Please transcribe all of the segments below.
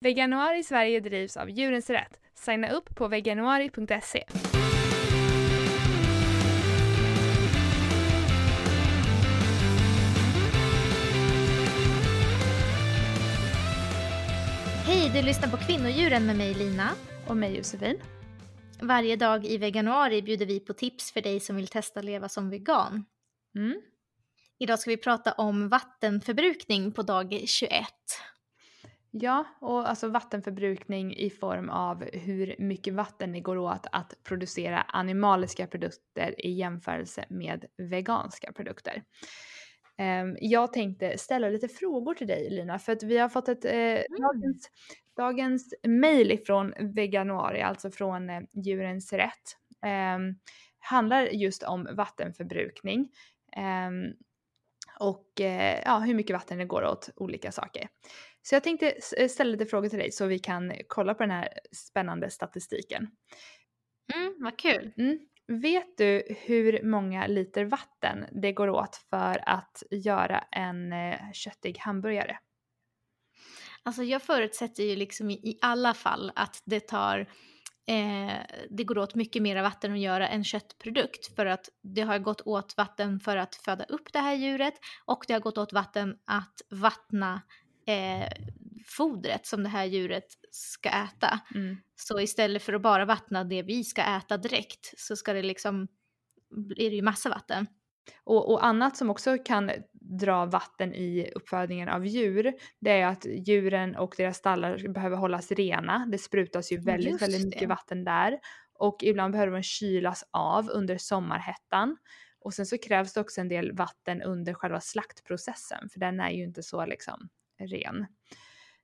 Veganuari Sverige drivs av Djurens Rätt. Signa upp på veganuari.se. Hej, du lyssnar på Kvinnodjuren med mig Lina. Och mig Josefin. Varje dag i veganuari bjuder vi på tips för dig som vill testa leva som vegan. Mm. Idag ska vi prata om vattenförbrukning på dag 21. Ja, och alltså vattenförbrukning i form av hur mycket vatten det går åt att producera animaliska produkter i jämförelse med veganska produkter. Um, jag tänkte ställa lite frågor till dig Lina för att vi har fått ett eh, mm. dagens, dagens mail ifrån Veganuari, alltså från eh, Djurens Rätt, um, handlar just om vattenförbrukning. Um, och eh, ja, hur mycket vatten det går åt olika saker. Så jag tänkte eh, ställa lite frågor till dig så vi kan kolla på den här spännande statistiken. Mm, vad kul! Mm. Vet du hur många liter vatten det går åt för att göra en eh, köttig hamburgare? Alltså jag förutsätter ju liksom i, i alla fall att det tar eh, det går åt mycket mer vatten att göra en köttprodukt för att det har gått åt vatten för att föda upp det här djuret och det har gått åt vatten att vattna eh, fodret som det här djuret ska äta. Mm. Så istället för att bara vattna det vi ska äta direkt så ska det liksom, blir det ju massa vatten. Och, och, annat som också kan dra vatten i uppfödningen av djur, det är att djuren och deras stallar behöver hållas rena. Det sprutas ju väldigt, Just väldigt mycket det. vatten där. Och ibland behöver de kylas av under sommarhettan. Och sen så krävs det också en del vatten under själva slaktprocessen, för den är ju inte så liksom ren.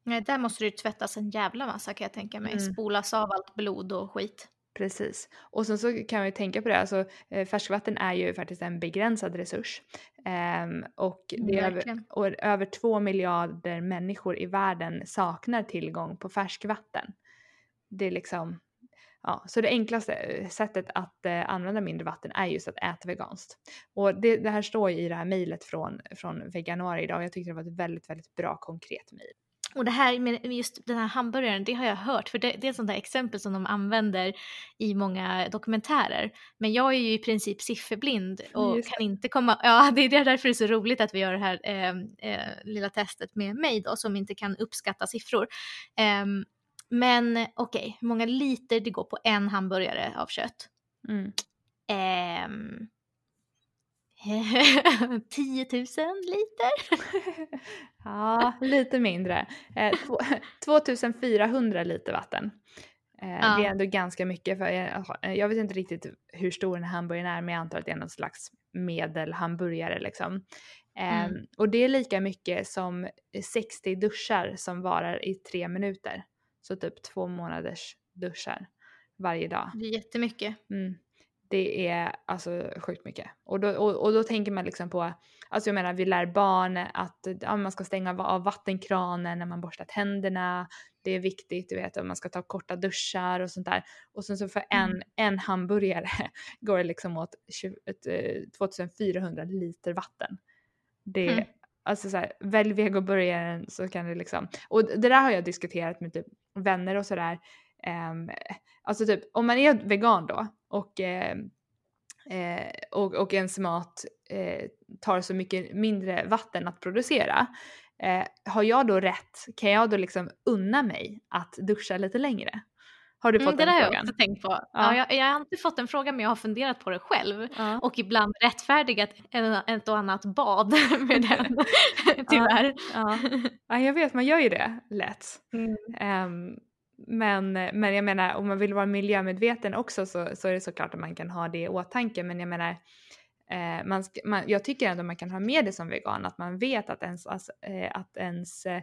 Nej, där måste det ju tvättas en jävla massa kan jag tänka mig. Mm. Spolas av allt blod och skit. Precis. Och sen så kan vi tänka på det, alltså eh, färskvatten är ju faktiskt en begränsad resurs. Um, och, det är över, och över två miljarder människor i världen saknar tillgång på färskvatten. Det är liksom, ja, så det enklaste eh, sättet att eh, använda mindre vatten är just att äta veganskt. Och det, det här står ju i det här mejlet från, från Veganuari idag. Jag tyckte det var ett väldigt, väldigt bra konkret mejl. Och det här med just den här hamburgaren, det har jag hört för det, det är ett sånt där exempel som de använder i många dokumentärer. Men jag är ju i princip sifferblind och just. kan inte komma, ja det är därför det är så roligt att vi gör det här eh, eh, lilla testet med mig då som inte kan uppskatta siffror. Eh, men okej, okay, hur många liter det går på en hamburgare av kött? Mm. Eh, 10 000 liter? ja, lite mindre. Eh, 2400 liter vatten. Eh, ja. Det är ändå ganska mycket för jag, jag, vet inte riktigt hur stor den här hamburgaren är men jag antar att det är någon slags medelhamburgare liksom. Eh, mm. Och det är lika mycket som 60 duschar som varar i tre minuter. Så typ två månaders duschar varje dag. Det är jättemycket. Mm det är alltså sjukt mycket. Och då, och, och, då tänker man liksom på, alltså jag menar vi lär barn att ja, man ska stänga av vattenkranen när man borstar tänderna. Det är viktigt, du vet, att man ska ta korta duschar och sånt där. Och sen så för en, mm. en hamburgare går det liksom åt 20, 2400 eh, liter vatten. Det, mm. Alltså såhär, välj vegoburgaren så kan det liksom, och det där har jag diskuterat med typ vänner och sådär. Eh, alltså typ om man är vegan då och, eh, eh, och, och ens mat eh, tar så mycket mindre vatten att producera. Eh, har jag då rätt, kan jag då liksom unna mig att duscha lite längre? Har du mm, fått mm, den frågan? Det har jag också tänkt på. Ja. ja jag, jag, har inte fått den frågan men jag har funderat på det själv ja. och ibland rättfärdigat ett och annat bad med den. Tyvärr. Ja, ja. jag vet man gör ju det lätt. Mm. Um, men, men jag menar om man vill vara miljömedveten också så, så är det såklart att man kan ha det i åtanke men jag menar eh, man, man, jag tycker ändå man kan ha med det som vegan att man vet att ens, alltså, eh, att ens eh,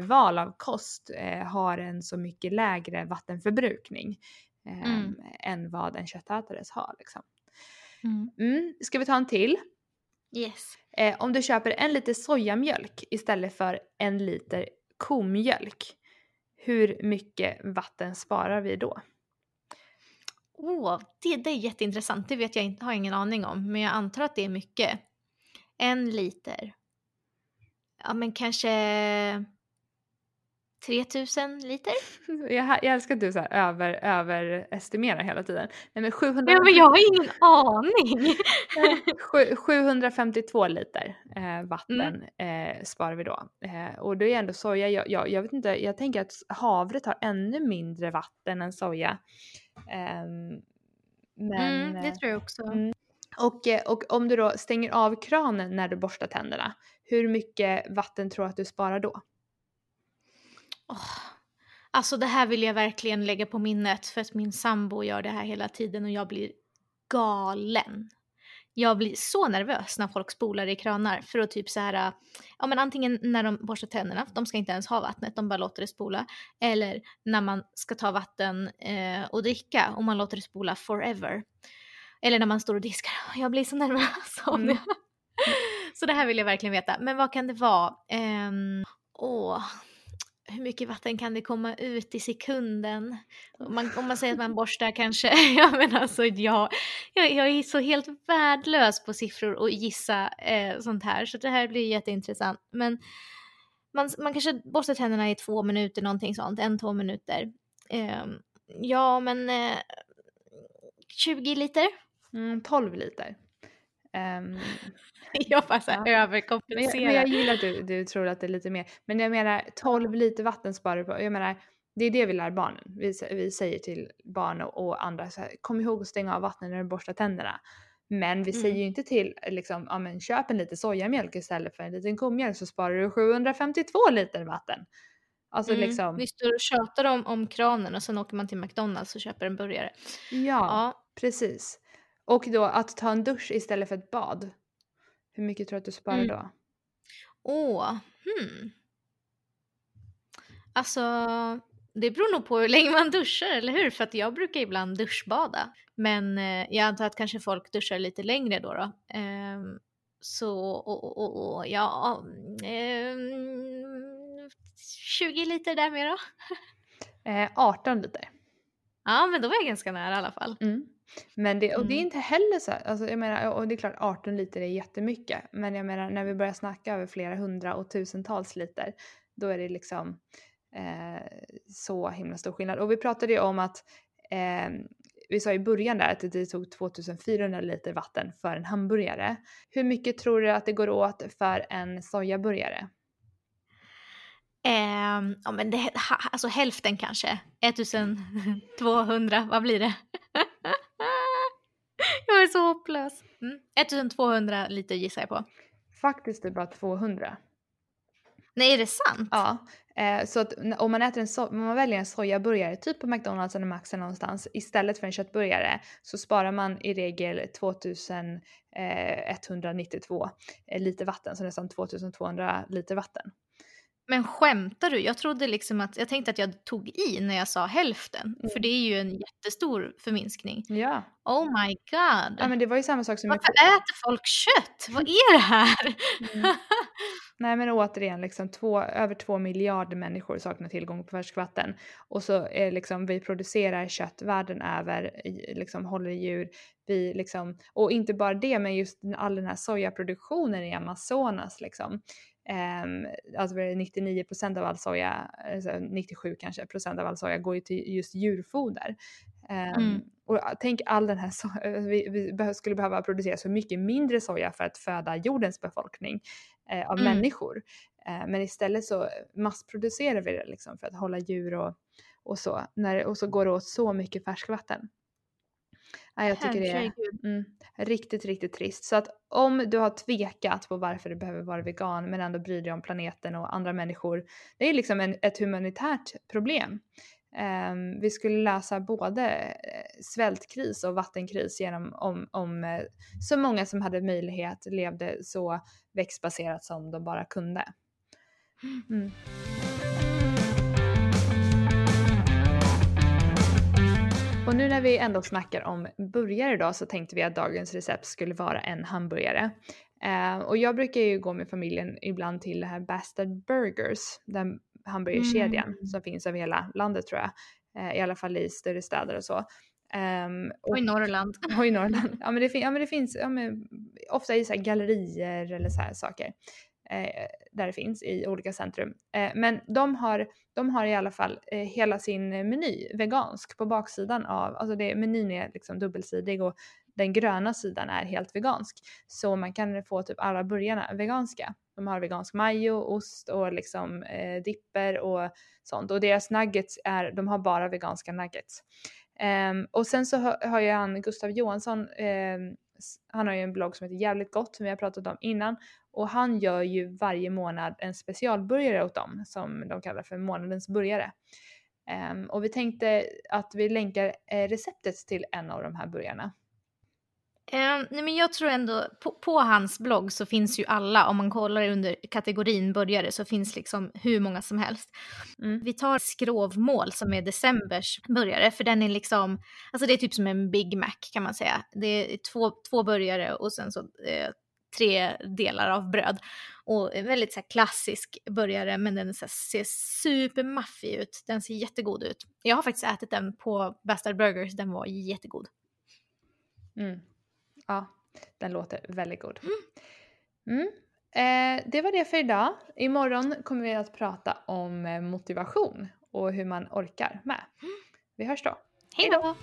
val av kost eh, har en så mycket lägre vattenförbrukning eh, mm. än vad en köttätares har. Liksom. Mm. Mm. Ska vi ta en till? Yes. Eh, om du köper en liter sojamjölk istället för en liter komjölk hur mycket vatten sparar vi då? Oh, det, det är jätteintressant. Det vet jag inte, har jag ingen aning om, men jag antar att det är mycket. En liter. Ja, men kanske 3000 liter? Jag, jag älskar att du så här över, överestimerar hela tiden. Nej men 700... Ja men jag har ingen aning! 752 liter eh, vatten mm. eh, sparar vi då. Eh, och det är ändå soja, jag, jag, jag, vet inte, jag tänker att havre tar ännu mindre vatten än soja. Ehm, men, mm, det tror jag också. Mm. Och, eh, och om du då stänger av kranen när du borstar tänderna, hur mycket vatten tror du att du sparar då? Oh, alltså det här vill jag verkligen lägga på minnet för att min sambo gör det här hela tiden och jag blir galen. Jag blir så nervös när folk spolar i kranar för att typ så här, ja men antingen när de borstar tänderna, de ska inte ens ha vattnet, de bara låter det spola, eller när man ska ta vatten eh, och dricka och man låter det spola forever. Eller när man står och diskar, jag blir så nervös. Mm. så det här vill jag verkligen veta. Men vad kan det vara? Um, åh, hur mycket vatten kan det komma ut i sekunden? Man, om man säger att man borstar kanske, ja men alltså jag, jag, jag är så helt värdelös på siffror och gissa eh, sånt här så det här blir jätteintressant. Men man, man kanske borstar tänderna i två minuter någonting sånt, en två minuter. Eh, ja men eh, 20 liter? Mm, 12 liter. Um, jag bara så ja. överkompenserar. Men jag, men jag gillar att du, du tror att det är lite mer. Men jag menar 12 liter vatten sparar du på. Jag menar det är det vi lär barnen. Vi, vi säger till barn och, och andra så här, kom ihåg att stänga av vattnet när du borstar tänderna. Men vi mm. säger ju inte till liksom, ja men köp en liter sojamjölk istället för en liten komjölk så sparar du 752 liter vatten. Alltså mm. liksom. Vi står och tjatar om, om kranen och sen åker man till McDonalds och köper en burgare. Ja, ja, precis. Och då att ta en dusch istället för ett bad. Hur mycket tror du att du sparar mm. då? Åh, hmm. Alltså, det beror nog på hur länge man duschar, eller hur? För att jag brukar ibland duschbada. Men eh, jag antar att kanske folk duschar lite längre då. då. Eh, så, och, och, och, ja, eh, 20 liter där med då. eh, 18 liter. Ja, men då var jag ganska nära i alla fall. Mm. Men det, och det är mm. inte heller så, alltså jag menar, och det är klart 18 liter är jättemycket, men jag menar när vi börjar snacka över flera hundra och tusentals liter, då är det liksom eh, så himla stor skillnad. Och vi pratade ju om att eh, vi sa i början där att det tog 2400 liter vatten för en hamburgare. Hur mycket tror du att det går åt för en sojaburgare? Eh, ja men det, alltså hälften kanske. 1200, vad blir det? jag är så hopplös. Mm. 1200 liter gissar jag på. Faktiskt är det bara 200. Nej, är det sant? Ja. Eh, så att om man, äter en so om man väljer en sojaburgare, typ på McDonalds eller Max eller någonstans, istället för en köttburgare så sparar man i regel 2192 eh, liter vatten, så nästan 2200 liter vatten. Men skämtar du? Jag trodde liksom att, jag tänkte att jag tog i när jag sa hälften. Mm. För det är ju en jättestor förminskning. Ja. Oh my god. Ja men det var ju samma sak som... Varför med... äter folk kött? Vad är det här? Mm. Nej men återigen, liksom två, över två miljarder människor saknar tillgång på färskvatten. Och så är liksom, vi producerar kött världen över, liksom håller djur. Vi liksom, och inte bara det, men just all den här sojaproduktionen i Amazonas liksom. Um, alltså 99 procent av all soja, alltså 97 kanske procent av all soja går ju till just djurfoder. Um, mm. Och tänk all den här soja, vi, vi, skulle behöva producera så mycket mindre soja för att föda jordens befolkning uh, av mm. människor. Uh, men istället så massproducerar vi det liksom för att hålla djur och, och så. När, och så går det åt så mycket färskvatten. Ja, jag tycker det är mm, riktigt, riktigt trist. Så att om du har tvekat på varför du behöver vara vegan men ändå bryr dig om planeten och andra människor. Det är liksom en, ett humanitärt problem. Um, vi skulle lösa både eh, svältkris och vattenkris genom om, om uh, så många som hade möjlighet levde så växtbaserat som de bara kunde. Mm. Och nu när vi ändå snackar om burgare då så tänkte vi att dagens recept skulle vara en hamburgare. Uh, och jag brukar ju gå med familjen ibland till det här Bastard Burgers, den hamburgerkedjan mm. som finns över hela landet tror jag. Uh, I alla fall i större städer och så. Um, och, och, i Norrland. Och i Norrland. ja, men det, ja, men det finns ja, men, ofta i så gallerier eller så här saker. eh, där det finns i olika centrum. Eh, men de har, de har i alla fall eh, hela sin meny vegansk på baksidan av, alltså det, menyn är liksom dubbelsidig och den gröna sidan är helt vegansk. Så man kan få typ alla burgarna veganska. De har vegansk majo, ost och liksom eh, dipper och sånt. Och deras nuggets är, de har bara veganska nuggets. Um, och sen så har, har ju han Gustav Johansson, um, han har ju en blogg som heter Jävligt Gott som vi har pratat om innan och han gör ju varje månad en specialburgare åt dem som de kallar för månadens burgare. Um, och vi tänkte att vi länkar eh, receptet till en av de här burgarna. Um, nej men jag tror ändå, på, på, hans blogg så finns ju alla, om man kollar under kategorin burgare så finns liksom hur många som helst. Mm. Vi tar skrovmål som är decembers burgare, för den är liksom, alltså det är typ som en Big Mac kan man säga. Det är två, två burgare och sen så eh, tre delar av bröd. Och en väldigt så klassisk burgare men den så här, ser supermaffig ut. Den ser jättegod ut. Jag har faktiskt ätit den på Bastard Burgers, den var jättegod. Mm. Ja, den låter väldigt god. Mm. Eh, det var det för idag. Imorgon kommer vi att prata om eh, motivation och hur man orkar med. Vi hörs då. Hej då!